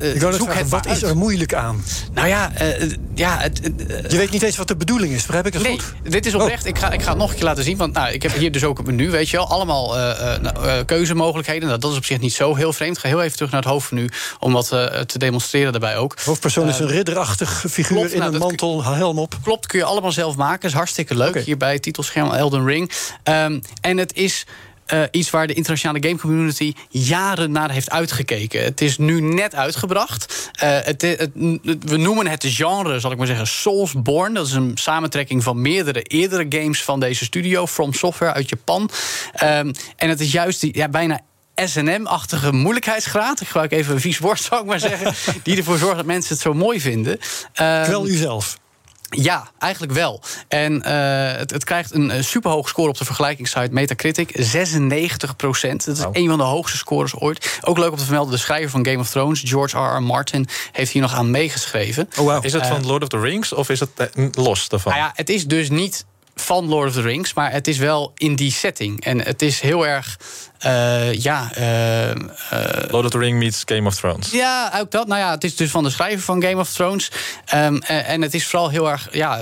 ik zoek het wat is er moeilijk aan? Nou ja, ja... Het, je weet niet eens wat de bedoeling is, begrijp ik het nee, goed? dit is oprecht. Oh. Ik, ga, ik ga het nog een keer laten zien. Want nou, ik heb hier dus ook een menu, weet je wel. Allemaal nou, keuzemogelijkheden. Nou, dat is op zich niet zo heel vreemd. Ik ga heel even terug naar het hoofdmenu om wat te demonstreren daarbij ook. Hoofdpersoon is een ridderachtig figuur klopt, in nou, een mantel, helm op. Klopt, kun je allemaal zelf maken. Is hartstikke leuk. Okay. Hier bij het titelscherm Elden Ring. Um, en het is. Uh, iets waar de internationale game community jaren naar heeft uitgekeken. Het is nu net uitgebracht. Uh, het, het, we noemen het genre, zal ik maar zeggen, Soulsborne. Dat is een samentrekking van meerdere eerdere games van deze studio, From Software uit Japan. Um, en het is juist die, ja, bijna SNM-achtige moeilijkheidsgraad. Ik gebruik even een vies woord, zou ik maar zeggen. die ervoor zorgt dat mensen het zo mooi vinden. Um, Kwel u zelf. Ja, eigenlijk wel. En uh, het, het, krijgt een superhoog score op de vergelijkingssite Metacritic. 96 procent. Dat is een van de hoogste scores ooit. Ook leuk om te vermelden, de schrijver van Game of Thrones, George R.R. Martin, heeft hier nog aan meegeschreven. Oh, wow. Is het uh, van Lord of the Rings of is het los daarvan? Nou ja, het is dus niet van Lord of the Rings, maar het is wel in die setting. En het is heel erg. Uh, ja. Uh, uh, Lord of the Ring meets Game of Thrones. Ja, ook dat. Nou ja, het is dus van de schrijver van Game of Thrones. Um, en het is vooral heel erg. Ja,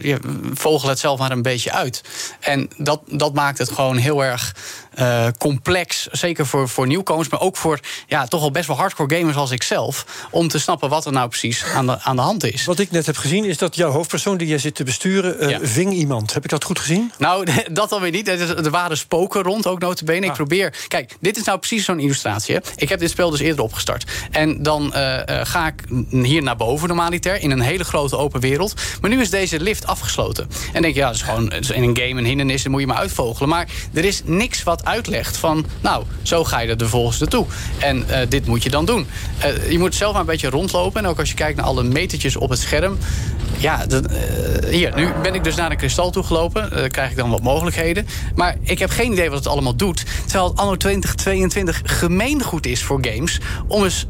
je vogel het zelf maar een beetje uit. En dat, dat maakt het gewoon heel erg. Uh, complex, zeker voor, voor nieuwkomers, maar ook voor ja, toch wel best wel hardcore gamers als ik zelf, om te snappen wat er nou precies aan de, aan de hand is. Wat ik net heb gezien is dat jouw hoofdpersoon die jij zit te besturen, uh, ja. ving iemand. Heb ik dat goed gezien? Nou, dat dan weer niet. Er waren spoken rond, ook notabene. Ah. Ik probeer. Kijk, dit is nou precies zo'n illustratie. Ik heb dit spel dus eerder opgestart. En dan uh, ga ik hier naar boven normaliter, in een hele grote open wereld. Maar nu is deze lift afgesloten. En denk je, ja, dat is gewoon is in een game een hindernis, dan moet je maar uitvogelen. Maar er is niks wat uitlegt van, nou, zo ga je er vervolgens naartoe. En uh, dit moet je dan doen. Je moet zelf maar een beetje rondlopen. En ook als je kijkt naar alle metertjes op het scherm. Ja, hier, nu ben ik dus naar een kristal toe gelopen. Krijg ik dan wat mogelijkheden. Maar ik heb geen idee wat het allemaal doet. Terwijl anno 2022 gemeengoed is voor games. Om eens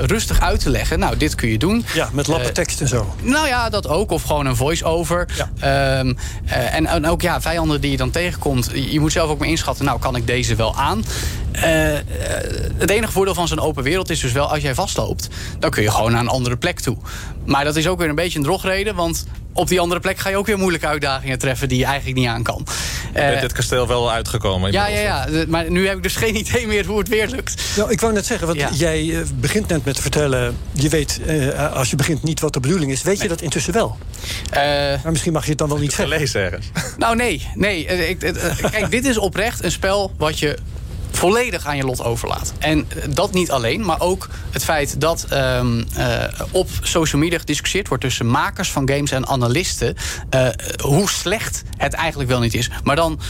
rustig uit te leggen. Nou, dit kun je doen. Ja, met lappe tekst en zo. Nou ja, dat ook. Of gewoon een voice-over. Ja. Um, en, en ook ja, vijanden die je dan tegenkomt. Je moet zelf ook maar inschatten. Nou, kan ik deze wel aan? Het enige voordeel van zo'n open wereld is dus wel... als jij vastloopt, dan kun je gewoon naar een andere plek toe. Maar dat is ook weer een beetje een drogreden... want op die andere plek ga je ook weer moeilijke uitdagingen treffen... die je eigenlijk niet aan kan. Je bent uh, dit kasteel wel uitgekomen? Ja, ja, ja, maar nu heb ik dus geen idee meer hoe het weer lukt. Nou, ik wou net zeggen, want ja. jij begint net met te vertellen... je weet, uh, als je begint niet wat de bedoeling is... weet nee. je dat intussen wel? maar misschien mag je het dan wel niet zeggen. Gelezen ergens. Nou, nee. nee ik, kijk, dit is oprecht een spel wat je volledig aan je lot overlaat. En dat niet alleen, maar ook het feit dat um, uh, op social media gediscussieerd wordt tussen makers van games en analisten uh, hoe slecht het eigenlijk wel niet is. Maar dan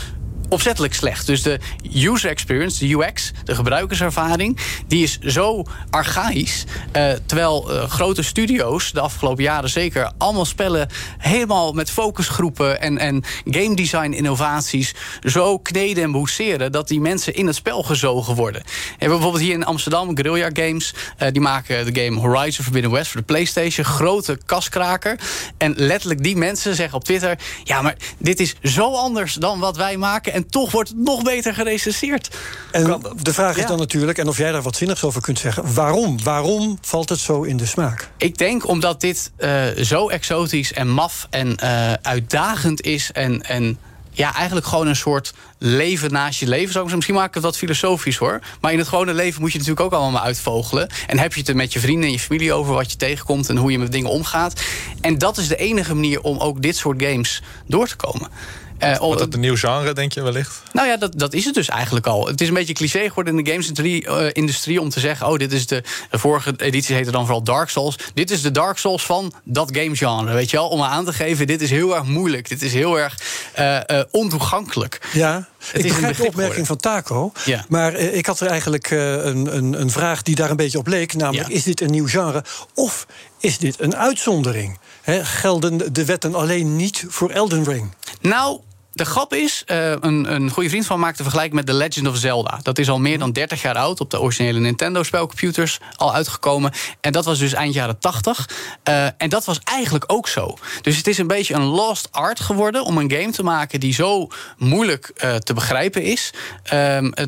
opzettelijk slecht. Dus de user experience, de UX, de gebruikerservaring, die is zo archaïs. Uh, terwijl uh, grote studio's de afgelopen jaren zeker allemaal spellen helemaal met focusgroepen en, en game design innovaties zo kneden en boetseren dat die mensen in het spel gezogen worden. Hebben bijvoorbeeld hier in Amsterdam Guerrilla Games. Uh, die maken de game Horizon Forbidden West voor de PlayStation. Grote kaskraker. En letterlijk die mensen zeggen op Twitter: ja, maar dit is zo anders dan wat wij maken. En toch wordt het nog beter gerecenseerd. En de vraag is dan natuurlijk, en of jij daar wat zinnigs over kunt zeggen... waarom? Waarom valt het zo in de smaak? Ik denk omdat dit uh, zo exotisch en maf en uh, uitdagend is... en, en ja, eigenlijk gewoon een soort leven naast je leven. Zou ik misschien maken het wat filosofisch hoor. Maar in het gewone leven moet je natuurlijk ook allemaal maar uitvogelen. En heb je het er met je vrienden en je familie over wat je tegenkomt en hoe je met dingen omgaat. En dat is de enige manier om ook dit soort games door te komen. Uh, Wordt dat een nieuw genre, denk je wellicht? Nou ja, dat, dat is het dus eigenlijk al. Het is een beetje cliché geworden in de games-industrie uh, om te zeggen: oh, dit is de, de vorige editie heette dan vooral Dark Souls. Dit is de Dark Souls van dat game-genre. Weet je wel, om aan te geven: dit is heel erg moeilijk. Dit is heel erg uh, ontoegankelijk. Ja, het ik begrijp de opmerking van Taco. Ja. Maar ik had er eigenlijk een, een, een, vraag die daar een beetje op leek. Namelijk: ja. is dit een nieuw genre? Of is dit een uitzondering? He, gelden de wetten alleen niet voor Elden Ring? Nou, de grap is, uh, een, een goede vriend van maakte een vergelijking met The Legend of Zelda. Dat is al meer dan 30 jaar oud, op de originele Nintendo-spelcomputers al uitgekomen. En dat was dus eind jaren 80. Uh, en dat was eigenlijk ook zo. Dus het is een beetje een lost art geworden om een game te maken die zo moeilijk uh, te begrijpen is.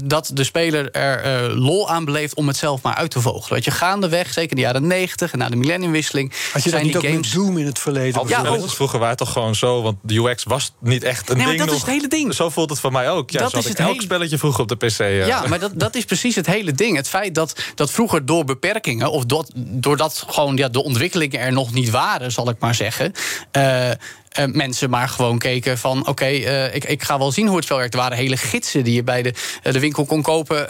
dat de speler er lol aan beleeft om het zelf maar uit te vogelen. Dat je gaandeweg, zeker in de jaren 90 en na de millenniumwisseling. Had je zijn dat niet die ook games. met Doom in het verleden? Ja, ook. Vroeger waren het toch gewoon zo, want de UX was niet echt een nee, ding dat nog. is het hele ding. Zo voelt het voor mij ook. Ja, Dat zo is had ik het elk hele- spelletje vroeger op de PC. eh. Ja, maar dat, dat is precies het hele ding. Het feit dat, dat vroeger door beperkingen, of dat, doordat gewoon ja, de ontwikkelingen er nog niet waren, zal ik maar zeggen. eh, eh, mensen maar gewoon keken van... oké, eh, ik, ik ga wel zien hoe het spel werkt. Er waren hele gidsen die je bij de, eh, de winkel kon kopen...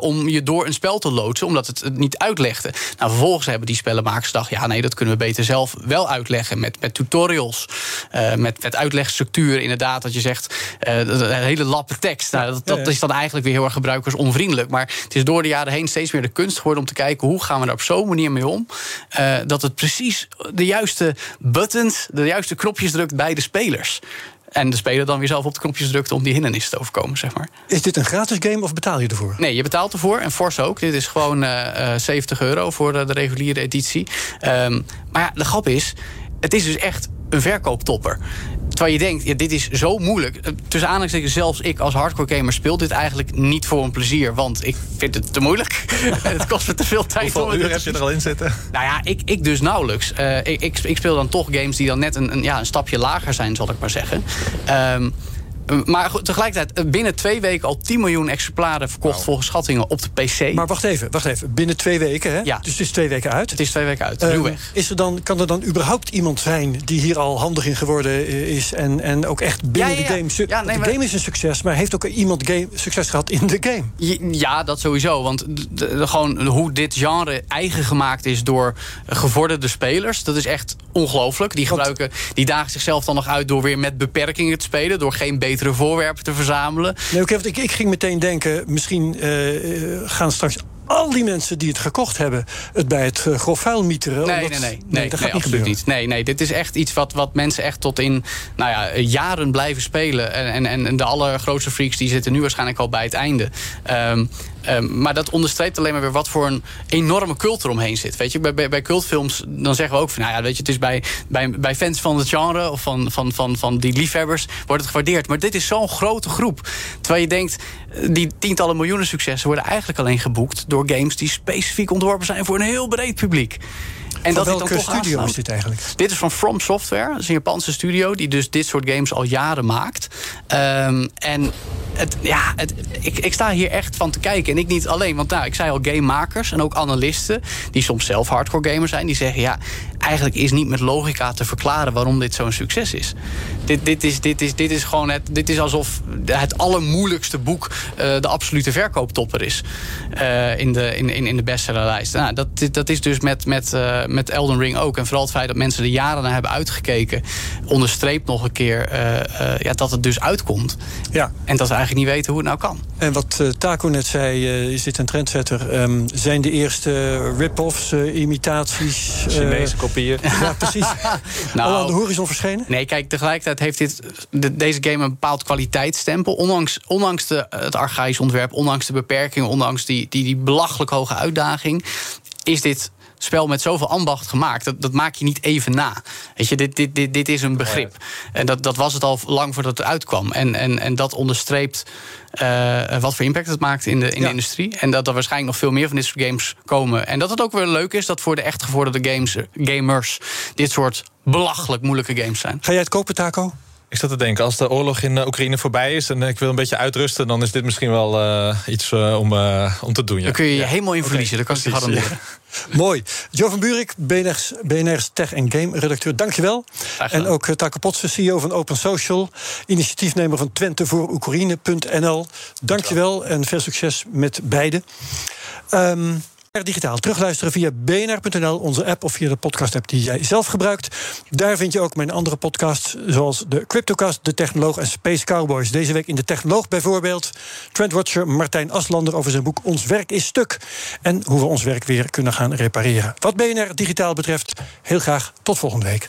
om je door een spel te loodsen, omdat het het niet uitlegde. Nou, vervolgens hebben die spellenmakers gedacht... ja, nee, dat kunnen we beter zelf wel uitleggen met, met tutorials. met, met uitlegstructuur, inderdaad, dat je zegt... een hele lappe tekst. Nou, dat, is dan eigenlijk weer heel erg gebruikersonvriendelijk. Maar het is door de jaren heen steeds meer de kunst geworden... om te kijken hoe gaan we daar op zo'n manier mee om... dat het precies de juiste buttons, de juiste knopjes drukt bij de spelers. En de speler dan weer zelf op de knopjes drukt om die hindernissen te overkomen, zeg maar. Is dit een gratis game of betaal je ervoor? Nee, je betaalt ervoor en fors ook. Dit is gewoon eh, eh, 70 euro voor de, reguliere editie. Ehm, maar ja, de grap is, het is dus echt een verkooptopper. Terwijl je denkt, ja, dit is zo moeilijk. Eh, Tussen aanhalingstekens, zelfs ik als hardcore gamer speel dit eigenlijk niet voor een plezier. Want ik vind het te moeilijk. Het kost me te veel tijd om Hoeveel het uur heb je er al in zitten? nou ja, ik, ik dus nauwelijks. Eh, ik, ik, ik speel dan toch games die dan net een, een, ja, een stapje lager zijn, zal ik maar zeggen. Ehm, maar tegelijkertijd, eh, binnen twee weken al 10 miljoen exemplaren verkocht volgens schattingen op de PC. Maar wacht even, wacht even. Binnen twee weken, hè? Ja. Dus het is twee weken uit. het is twee weken uit. Ruwweg. is er dan, kan er dan überhaupt iemand zijn die hier al handig in geworden eh, is en, en ook echt binnen Ja, ja, de game... Ja, nee, de game is een succes, maar heeft ook iemand game, succes gehad in de game? Ja, dat sowieso. Want de- de- gewoon hoe dit genre eigen gemaakt is door gevorderde spelers, dat is echt ongelooflijk. Die gebruiken, die dagen zichzelf dan nog uit door weer met beperkingen te spelen, door geen betere voorwerpen te verzamelen. Nee, oké, want ik, ik ging meteen denken, misschien eh, eh, gaan straks al die mensen die het gekocht hebben... het bij het uh, grof vuil mieteren. Nee, omdat- nee, nee. nee, dat nee, gaat niet niet. Nee, nee, dit is echt iets wat, wat mensen echt tot in nou ja, jaren blijven spelen. En, en, en de allergrootste freaks die zitten nu waarschijnlijk al bij het einde. Ehm, ehm, maar dat onderstreept alleen maar weer wat voor een enorme cult eromheen zit. Weet je, bij, bij, cultfilms dan zeggen we ook van, nou ja, weet je, het is bij, bij, bij fans van het genre of van, van, van, van die liefhebbers wordt het gewaardeerd. Maar dit is zo'n grote groep. Terwijl je denkt, eh, die tientallen miljoenen successen worden eigenlijk alleen geboekt door games die specifiek ontworpen zijn voor een heel breed publiek. En dat welke toch studio is dit eigenlijk? Dit is van From Software. Dat is een Japanse studio die dus dit soort games al jaren maakt. Ehm, en het, ja, het, ik, ik sta hier echt van te kijken. En ik niet alleen, want nou, ik zei al gamemakers en ook analisten... die soms zelf hardcore gamers zijn, die zeggen... ja, eigenlijk is niet met logica te verklaren waarom dit zo'n succes is. Dit, dit, is, dit, is, dit is gewoon het, dit is alsof het allermoeilijkste boek... eh, de absolute verkooptopper is eh, in, de, in, in, in de bestsellerlijst. Nou, dat, dat is dus met, met, eh, met Elden Ring ook. En vooral het feit dat mensen er jaren naar hebben uitgekeken... onderstreept nog een keer eh, eh, ja, dat het dus uitkomt. Ja. En dat ze eigenlijk niet weten hoe het nou kan. En wat eh, Taco net zei, eh, is dit een trendsetter? Ehm, zijn de eerste rip-offs, imitaties... eh, Chinese kopieën. ja, precies. Nou, Al aan de horizon verschenen? Nee, kijk, tegelijkertijd heeft dit, de- deze game een bepaald kwaliteitsstempel. Ondanks, ondanks de, het archaïs ontwerp, ondanks de beperkingen, ondanks die, die, die belachelijk hoge uitdaging, is dit spel met zoveel ambacht gemaakt. Dat, dat maak je niet even na. Weet je, dit, dit, dit, dit is een begrip. En dat, dat was het al lang voordat het uitkwam. En, en, en dat onderstreept eh, wat voor impact het maakt in de, in Ja. de industrie. En dat er waarschijnlijk nog veel meer van dit soort games komen. En dat het ook weer leuk is dat voor de echt gevorderde games, gamers dit soort belachelijk moeilijke games zijn. Ga jij het kopen, Taco? Ik zat te denken, als de oorlog in uh, Oekraïne voorbij is... en ik wil een beetje uitrusten... dan is dit misschien wel uh, iets uh, om, om te doen. Ja. Dan kun je je helemaal in verliezen, okay, dat kan ik je. Mooi. Jo van Buurik, BNR's, BNR's Tech en Game redacteur, dankjewel. En ook uh, Taco Potsen, CEO van Open Social, initiatiefnemer van Twente voor Oekraïne.nl. Dankjewel en veel succes met beide. Um, digitaal terugluisteren via bnr.nl, onze app of via de podcast-app die jij zelf gebruikt. Daar vind je ook mijn andere podcasts, zoals de Cryptocast, de Technoloog en Space Cowboys. Deze week in de Technoloog bijvoorbeeld Trendwatcher Martijn Aslander over zijn boek Ons werk is stuk en hoe we ons werk weer kunnen gaan repareren. Wat BNR digitaal betreft, heel graag tot volgende week.